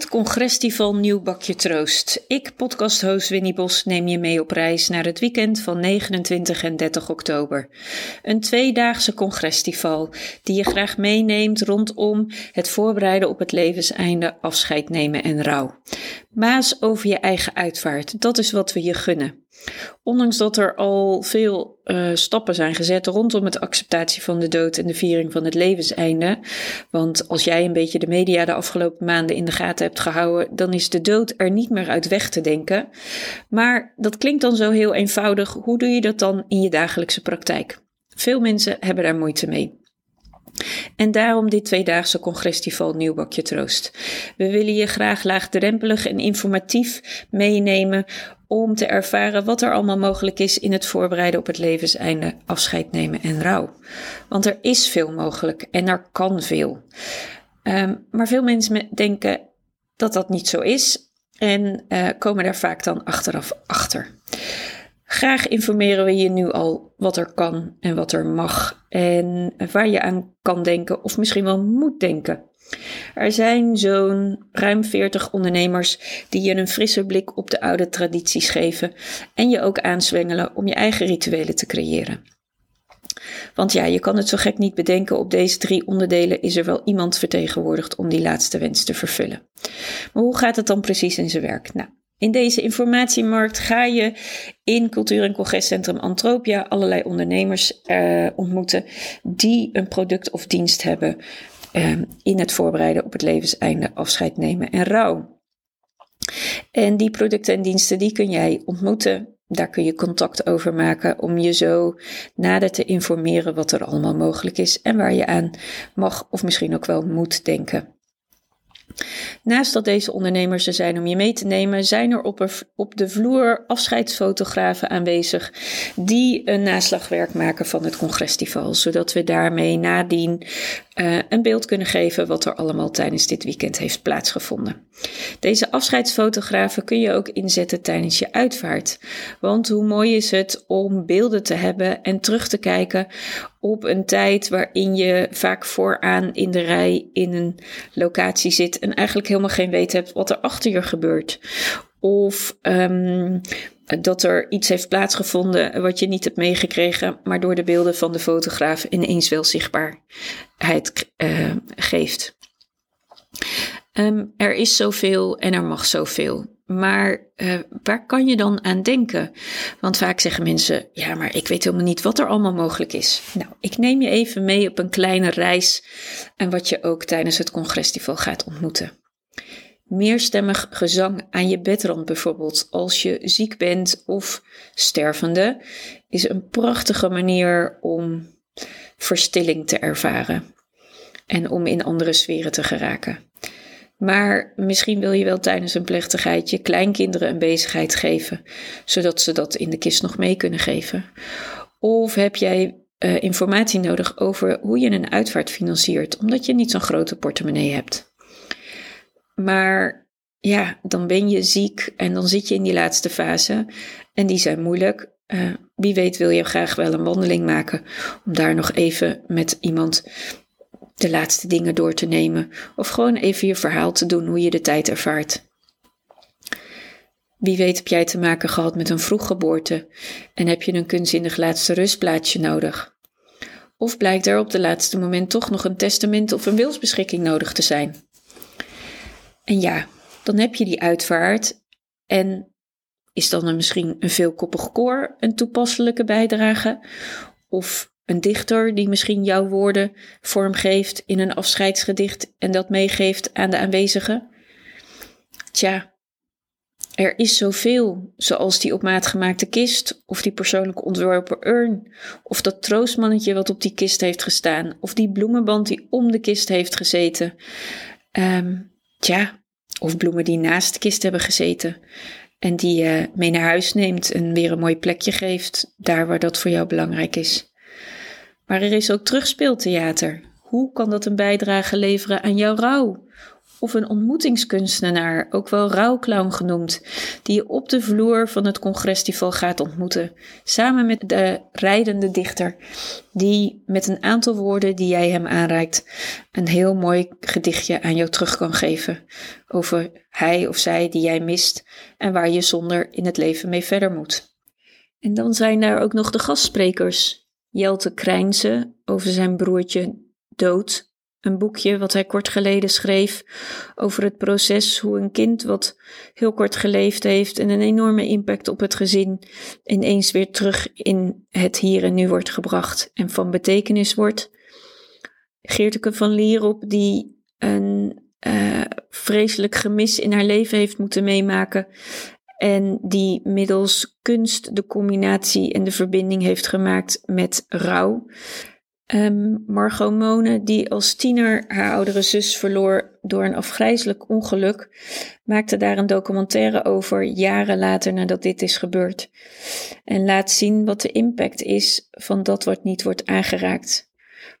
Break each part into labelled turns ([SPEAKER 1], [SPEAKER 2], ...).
[SPEAKER 1] Het Congresstival Nieuw Bakje Troost. Ik, podcasthost Winnie Bos, neem je mee op reis naar het weekend van 29 en 30 oktober. Een tweedaagse congresstival die je graag meeneemt rondom het voorbereiden op het levenseinde, afscheid nemen en rouw. Maas over je eigen uitvaart, dat is wat we je gunnen. Ondanks dat er al veel uh, stappen zijn gezet rondom het acceptatie van de dood en de viering van het levenseinde. Want als jij een beetje de media de afgelopen maanden in de gaten hebt gehouden, dan is de dood er niet meer uit weg te denken. Maar dat klinkt dan zo heel eenvoudig. Hoe doe je dat dan in je dagelijkse praktijk? Veel mensen hebben daar moeite mee. En daarom dit tweedaagse congresstival Nieuwbakje Troost. We willen je graag laagdrempelig en informatief meenemen om te ervaren wat er allemaal mogelijk is in het voorbereiden op het levenseinde, afscheid nemen en rouw. Want er is veel mogelijk en er kan veel. Ehm, maar veel mensen denken dat dat niet zo is en uh, komen daar vaak dan achteraf achter. Graag informeren we je nu al wat er kan en wat er mag en waar je aan kan denken of misschien wel moet denken. Er zijn zo'n ruim 40 ondernemers die je een frisse blik op de oude tradities geven en je ook aanzwengelen om je eigen rituelen te creëren. Want ja, je kan het zo gek niet bedenken, op deze drie onderdelen is er wel iemand vertegenwoordigd om die laatste wens te vervullen. Maar hoe gaat het dan precies in zijn werk? Nou, in deze informatiemarkt ga je in Cultuur- en Congrescentrum Antropia allerlei ondernemers uh, ontmoeten die een product of dienst hebben uh, in het voorbereiden op het levenseinde, afscheid nemen en rouw. En die producten en diensten die kun jij ontmoeten. Daar kun je contact over maken om je zo nader te informeren wat er allemaal mogelijk is en waar je aan mag of misschien ook wel moet denken. Naast dat deze ondernemers er zijn om je mee te nemen, zijn er op, op de vloer afscheidsfotografen aanwezig die een naslagwerk maken van het congresstival, zodat we daarmee nadien uh, een beeld kunnen geven wat er allemaal tijdens dit weekend heeft plaatsgevonden. Deze afscheidsfotografen kun je ook inzetten tijdens je uitvaart. Want hoe mooi is het om beelden te hebben en terug te kijken op een tijd waarin je vaak vooraan in de rij in een locatie zit en eigenlijk helemaal geen weet hebt wat er achter je gebeurt. Of um, dat er iets heeft plaatsgevonden wat je niet hebt meegekregen, maar door de beelden van de fotograaf ineens wel zichtbaarheid uh, geeft. Um, er is zoveel en er mag zoveel. Maar uh, waar kan je dan aan denken? Want vaak zeggen mensen: ja, maar ik weet helemaal niet wat er allemaal mogelijk is. Nou, ik neem je even mee op een kleine reis en wat je ook tijdens het congresstival gaat ontmoeten. Meerstemmig gezang aan je bedrand bijvoorbeeld, als je ziek bent of stervende, is een prachtige manier om verstilling te ervaren en om in andere sferen te geraken. Maar misschien wil je wel tijdens een plechtigheid je kleinkinderen een bezigheid geven, zodat ze dat in de kist nog mee kunnen geven. Of heb jij uh, informatie nodig over hoe je een uitvaart financiert, omdat je niet zo'n grote portemonnee hebt. Maar ja, dan ben je ziek en dan zit je in die laatste fase. En die zijn moeilijk. Uh, wie weet wil je graag wel een wandeling maken om daar nog even met iemand de laatste dingen door te nemen. Of gewoon even je verhaal te doen hoe je de tijd ervaart. Wie weet heb jij te maken gehad met een vroeggeboorte en heb je een kunstzinnig laatste rustplaatsje nodig. Of blijkt er op de laatste moment toch nog een testament of een wilsbeschikking nodig te zijn. En ja, dan heb je die uitvaart en is dan een, misschien een veelkoppig koor een toepasselijke bijdrage? Of een dichter die misschien jouw woorden vormgeeft in een afscheidsgedicht en dat meegeeft aan de aanwezigen? Tja, er is zoveel, zoals die op maat gemaakte kist, of die persoonlijk ontworpen urn, of dat troostmannetje wat op die kist heeft gestaan, of die bloemenband die om de kist heeft gezeten. Um, tja, of bloemen die naast de kist hebben gezeten en die je mee naar huis neemt en weer een mooi plekje geeft, daar waar dat voor jou belangrijk is. Maar er is ook terugspeeltheater. Hoe kan dat een bijdrage leveren aan jouw rouw? of een ontmoetingskunstenaar, ook wel rouwclown genoemd, die je op de vloer van het congresfestival gaat ontmoeten, samen met de rijdende dichter, die met een aantal woorden die jij hem aanreikt, een heel mooi gedichtje aan jou terug kan geven over hij of zij die jij mist en waar je zonder in het leven mee verder moet. En dan zijn daar ook nog de gastsprekers. Jelte Krijnse over zijn broertje dood een boekje wat hij kort geleden schreef over het proces hoe een kind wat heel kort geleefd heeft en een enorme impact op het gezin ineens weer terug in het hier en nu wordt gebracht en van betekenis wordt. Geerteke van Lierop die een uh, vreselijk gemis in haar leven heeft moeten meemaken en die middels kunst de combinatie en de verbinding heeft gemaakt met rouw. Um, Margot Mone, die als tiener haar oudere zus verloor door een afgrijzelijk ongeluk, maakte daar een documentaire over jaren later nadat dit is gebeurd. En laat zien wat de impact is van dat wat niet wordt aangeraakt,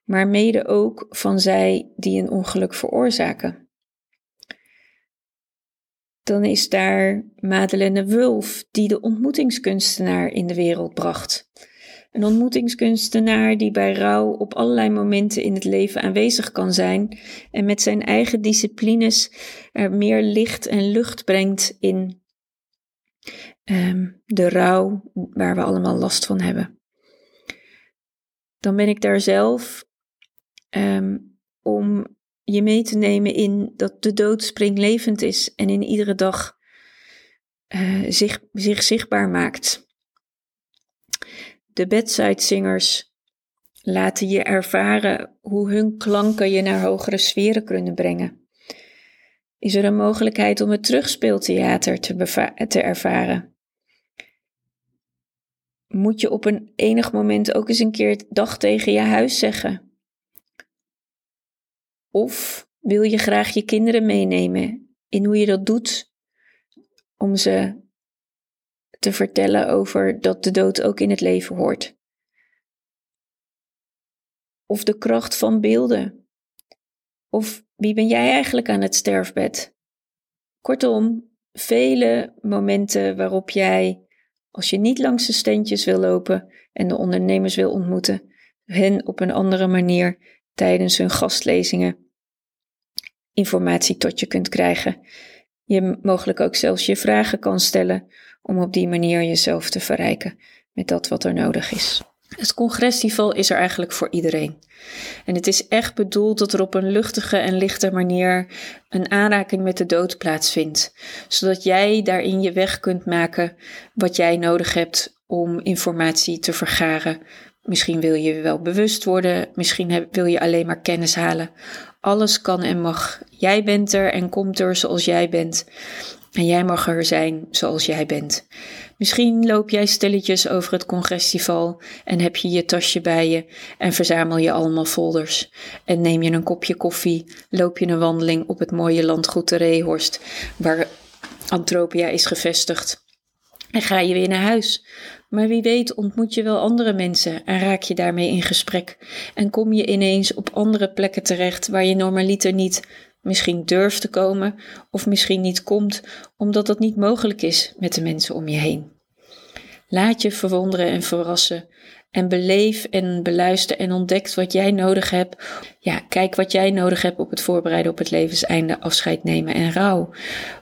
[SPEAKER 1] maar mede ook van zij die een ongeluk veroorzaken. Dan is daar Madeleine Wulf, die de ontmoetingskunstenaar in de wereld bracht. Een ontmoetingskunstenaar die bij rouw op allerlei momenten in het leven aanwezig kan zijn en met zijn eigen disciplines er meer licht en lucht brengt in um, de rouw waar we allemaal last van hebben. Dan ben ik daar zelf um, om je mee te nemen in dat de dood springlevend is en in iedere dag uh, zich, zich zichtbaar maakt. De bedside laten je ervaren hoe hun klanken je naar hogere sferen kunnen brengen. Is er een mogelijkheid om het terugspeeltheater te, te ervaren? Moet je op een enig moment ook eens een keer dag tegen je huis zeggen? Of wil je graag je kinderen meenemen in hoe je dat doet om ze te vertellen over dat de dood ook in het leven hoort. Of de kracht van beelden. Of wie ben jij eigenlijk aan het sterfbed? Kortom, vele momenten waarop jij, als je niet langs de standjes wil lopen en de ondernemers wil ontmoeten, hen op een andere manier tijdens hun gastlezingen informatie tot je kunt krijgen. Je mogelijk ook zelfs je vragen kan stellen om op die manier jezelf te verrijken met dat wat er nodig is. Het congresfestival is er eigenlijk voor iedereen. En het is echt bedoeld dat er op een luchtige en lichte manier een aanraking met de dood plaatsvindt, zodat jij daarin je weg kunt maken wat jij nodig hebt om informatie te vergaren. Misschien wil je wel bewust worden, misschien wil je alleen maar kennis halen. Alles kan en mag. Jij bent er en komt er zoals jij bent. En jij mag er zijn zoals jij bent. Misschien loop jij stilletjes over het congresfestival en heb je je tasje bij je en verzamel je allemaal folders. En neem je een kopje koffie, loop je een wandeling op het mooie landgoed de Reehorst, waar Antropia is gevestigd. En ga je weer naar huis. Maar wie weet ontmoet je wel andere mensen en raak je daarmee in gesprek. En kom je ineens op andere plekken terecht waar je normaliter niet misschien durft te komen of misschien niet komt omdat dat niet mogelijk is met de mensen om je heen. Laat je verwonderen en verrassen en beleef en beluister en ontdek wat jij nodig hebt. Ja, kijk wat jij nodig hebt op het voorbereiden op het levenseinde, afscheid nemen en rouw.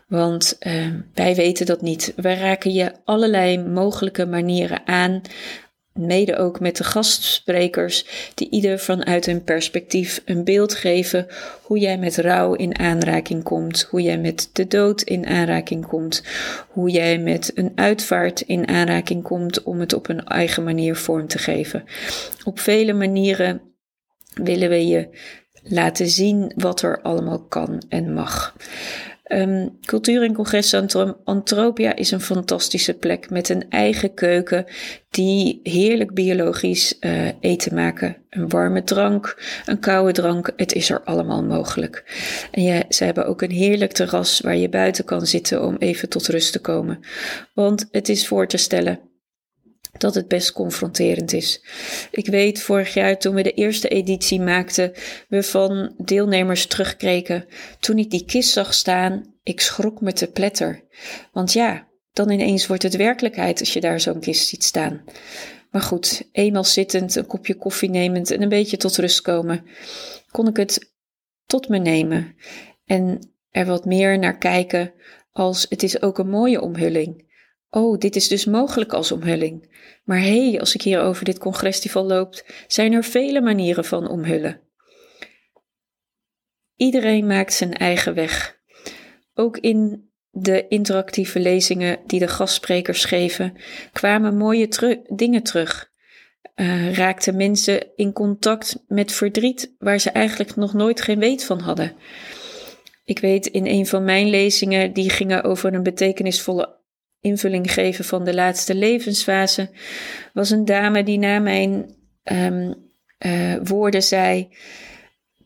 [SPEAKER 1] Want uh, wij weten dat niet. Wij raken je allerlei mogelijke manieren aan mede ook met de gastsprekers, die ieder vanuit hun perspectief een beeld geven hoe jij met rouw in aanraking komt, hoe jij met de dood in aanraking komt, hoe jij met een uitvaart in aanraking komt om het op een eigen manier vorm te geven. Op vele manieren willen we je laten zien wat er allemaal kan en mag. Um, Cultuur- en Congrescentrum Antropia is een fantastische plek met een eigen keuken die heerlijk biologisch uh, eten maken. Een warme drank, een koude drank, het is er allemaal mogelijk. En ze hebben ook een heerlijk terras waar je buiten kan zitten om even tot rust te komen. Want het is voor te stellen dat het best confronterend is. Ik weet vorig jaar toen we de eerste editie maakten, we van deelnemers terugkregen. Toen ik die kist zag staan, ik schrok me te pletter. Want ja, dan ineens wordt het werkelijkheid als je daar zo'n kist ziet staan. Maar goed, eenmaal zittend, een kopje koffie nemend en een beetje tot rust komen, kon ik het tot me nemen en er wat meer naar kijken als het is ook een mooie omhulling. Oh, dit is dus mogelijk als omhulling. Maar hé, als ik hier over dit congresfestival loop, zijn er vele manieren van omhullen. Iedereen maakt zijn eigen weg. Ook in de interactieve lezingen die de gastsprekers geven, kwamen mooie dingen terug. Uh, raakten mensen in contact met verdriet waar ze eigenlijk nog nooit geen weet van hadden. Ik weet in een van mijn lezingen, die gingen over een betekenisvolle invulling geven van de laatste levensfase, was een dame die na mijn um, uh, woorden zei: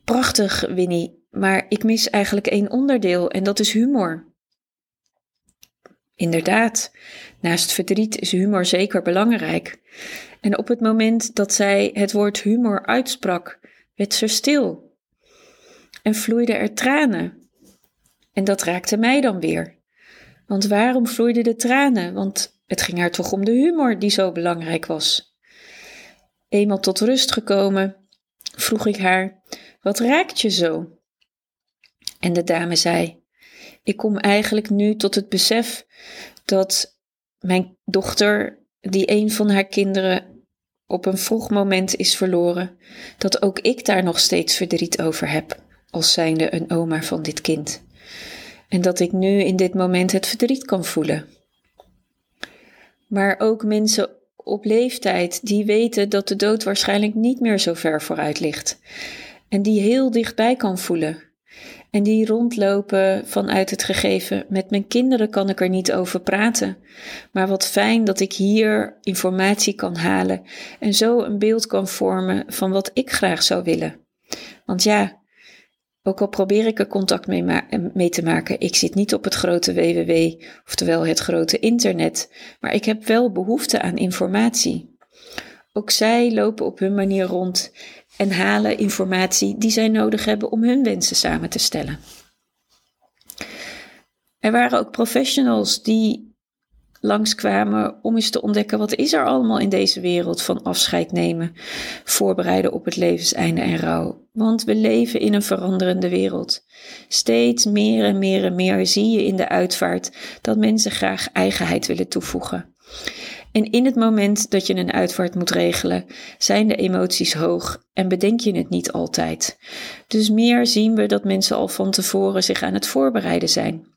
[SPEAKER 1] Prachtig, Winnie, maar ik mis eigenlijk één onderdeel en dat is humor. Inderdaad, naast verdriet is humor zeker belangrijk. En op het moment dat zij het woord humor uitsprak, werd ze stil en vloeiden er tranen. En dat raakte mij dan weer. Want waarom vloeiden de tranen? Want het ging haar toch om de humor die zo belangrijk was. Eenmaal tot rust gekomen, vroeg ik haar: Wat raakt je zo? En de dame zei: Ik kom eigenlijk nu tot het besef dat mijn dochter, die een van haar kinderen op een vroeg moment is verloren, dat ook ik daar nog steeds verdriet over heb, als zijnde een oma van dit kind. En dat ik nu in dit moment het verdriet kan voelen. Maar ook mensen op leeftijd die weten dat de dood waarschijnlijk niet meer zo ver vooruit ligt. En die heel dichtbij kan voelen. En die rondlopen vanuit het gegeven. Met mijn kinderen kan ik er niet over praten. Maar wat fijn dat ik hier informatie kan halen en zo een beeld kan vormen van wat ik graag zou willen. Want ja, ook al probeer ik er contact mee, mee, te maken, ik zit niet op het grote www, oftewel het grote internet, maar ik heb wel behoefte aan informatie. Ook zij lopen op hun manier rond en halen informatie die zij nodig hebben om hun wensen samen te stellen. Er waren ook professionals die langskwamen om eens te ontdekken wat is er allemaal in deze wereld van afscheid nemen, voorbereiden op het levenseinde en rouw. Want we leven in een veranderende wereld. Steeds meer en meer en meer zie je in de uitvaart dat mensen graag eigenheid willen toevoegen. En in het moment dat je een uitvaart moet regelen, zijn de emoties hoog en bedenk je het niet altijd. Dus meer zien we dat mensen al van tevoren zich aan het voorbereiden zijn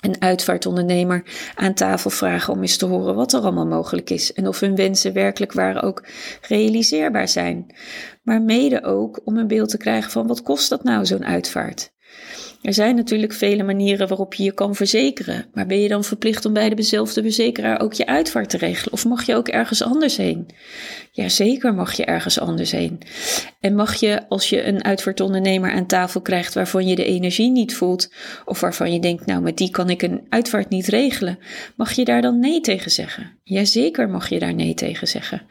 [SPEAKER 1] een uitvaartondernemer aan tafel vragen om eens te horen wat er allemaal mogelijk is en of hun wensen werkelijk waar ook realiseerbaar zijn. Maar mede ook om een beeld te krijgen van wat kost dat nou zo'n uitvaart. Er zijn natuurlijk vele manieren waarop je je kan verzekeren, maar ben je dan verplicht om bij dezelfde verzekeraar ook je uitvaart te regelen? Of mag je ook ergens anders heen? Jazeker mag je ergens anders heen. En mag je, als je een uitvaartondernemer aan tafel krijgt waarvan je de energie niet voelt, of waarvan je denkt, nou met die kan ik een uitvaart niet regelen, mag je daar dan nee tegen zeggen? Jazeker mag je daar nee tegen zeggen.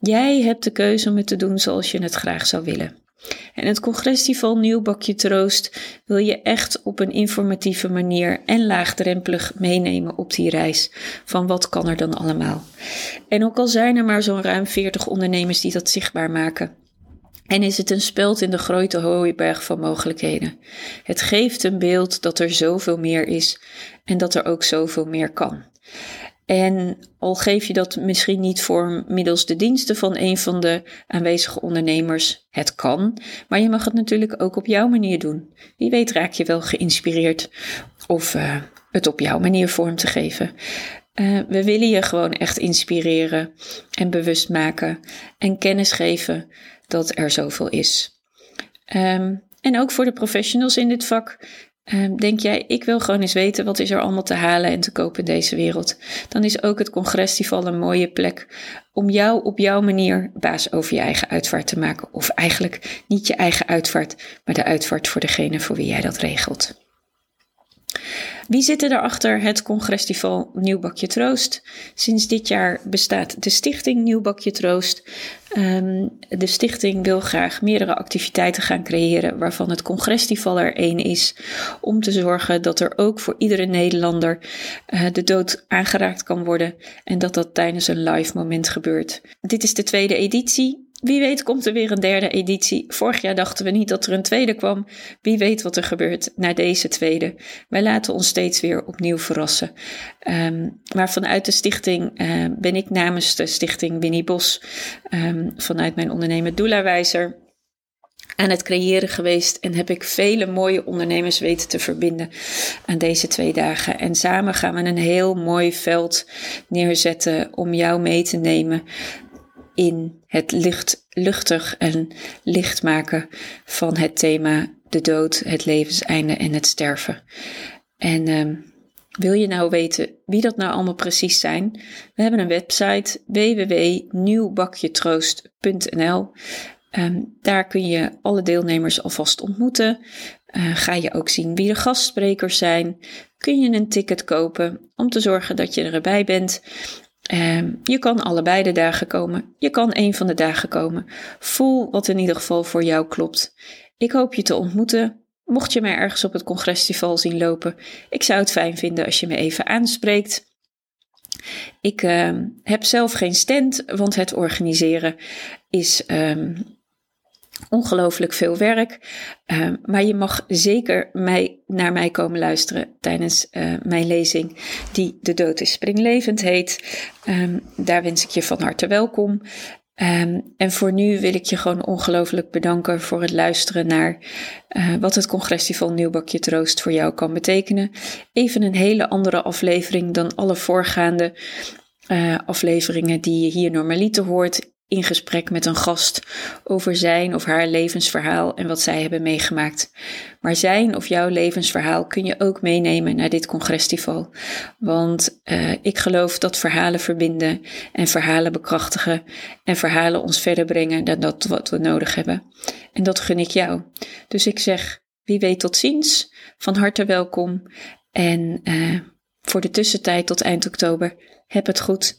[SPEAKER 1] Jij hebt de keuze om het te doen zoals je het graag zou willen. En het congresfestival Nieuw Bakje Troost wil je echt op een informatieve manier en laagdrempelig meenemen op die reis van wat kan er dan allemaal. En ook al zijn er maar zo'n ruim 40 ondernemers die dat zichtbaar maken. En is het een speld in de grote hooiberg van mogelijkheden. Het geeft een beeld dat er zoveel meer is en dat er ook zoveel meer kan. En al geef je dat misschien niet voor middels de diensten van een van de aanwezige ondernemers, het kan, maar je mag het natuurlijk ook op jouw manier doen. Wie weet raak je wel geïnspireerd of uh, het op jouw manier vorm te geven. Uh, we willen je gewoon echt inspireren en bewust maken en kennis geven dat er zoveel is. Um, en ook voor de professionals in dit vak. Uh, denk jij, ik wil gewoon eens weten wat is er allemaal te halen en te kopen in deze wereld. Dan is ook het congresfestival een mooie plek om jou op jouw manier baas over je eigen uitvaart te maken. Of eigenlijk niet je eigen uitvaart, maar de uitvaart voor degene voor wie jij dat regelt. Wie zitten erachter het Congresfestival Nieuw Bakje Troost? Sinds dit jaar bestaat de stichting Nieuw Bakje Troost. Um, de stichting wil graag meerdere activiteiten gaan creëren, waarvan het Congresfestival er één is, om te zorgen dat er ook voor iedere Nederlander uh, de dood aangeraakt kan worden en dat dat tijdens een live moment gebeurt. Dit is de tweede editie. Wie weet komt er weer een derde editie. Vorig jaar dachten we niet dat er een tweede kwam. Wie weet wat er gebeurt na deze tweede. Wij laten ons steeds weer opnieuw verrassen. Um, maar vanuit de stichting uh, ben ik namens de stichting Winnie Bos, um, vanuit mijn ondernemer Doelawijzer, aan het creëren geweest en heb ik vele mooie ondernemers weten te verbinden aan deze twee dagen. En samen gaan we een heel mooi veld neerzetten om jou mee te nemen in het licht, luchtig en licht maken van het thema de dood, het levenseinde en het sterven. En uh, wil je nou weten wie dat nou allemaal precies zijn? We hebben een website www.nieuwbakjetroost.nl. Um, ehm, daar kun je alle deelnemers alvast ontmoeten. Uh, ga je ook zien wie de gastsprekers zijn. Kun je een ticket kopen om te zorgen dat je erbij bent. Uh, je kan allebei de dagen komen. Je kan een van de dagen komen. Voel wat in ieder geval voor jou klopt. Ik hoop je te ontmoeten. Mocht je mij ergens op het congresfestival zien lopen, ik zou het fijn vinden als je me even aanspreekt. Ik uh, heb zelf geen stand, want het organiseren is um, ongelooflijk veel werk. Uh, maar je mag zeker mij, naar mij komen luisteren tijdens uh, mijn lezing, die De Dood is Springlevend heet. Um, daar wens ik je van harte welkom. Um, en voor nu wil ik je gewoon ongelooflijk bedanken voor het luisteren naar uh, wat het Congresfestival Nieuwbakje Troost voor jou kan betekenen. Even een hele andere aflevering dan alle voorgaande uh, afleveringen die je hier normaliter hoort in gesprek met een gast over zijn of haar levensverhaal en wat zij hebben meegemaakt. Maar zijn of jouw levensverhaal kun je ook meenemen naar dit congresfestival. Want uh, ik geloof dat verhalen verbinden en verhalen bekrachtigen en verhalen ons verder brengen dan dat wat we nodig hebben. En dat gun ik jou. Dus ik zeg, wie weet tot ziens, van harte welkom en uh, voor de tussentijd tot eind oktober, heb het goed.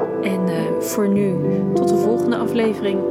[SPEAKER 1] En uh, voor nu, tot de volgende aflevering.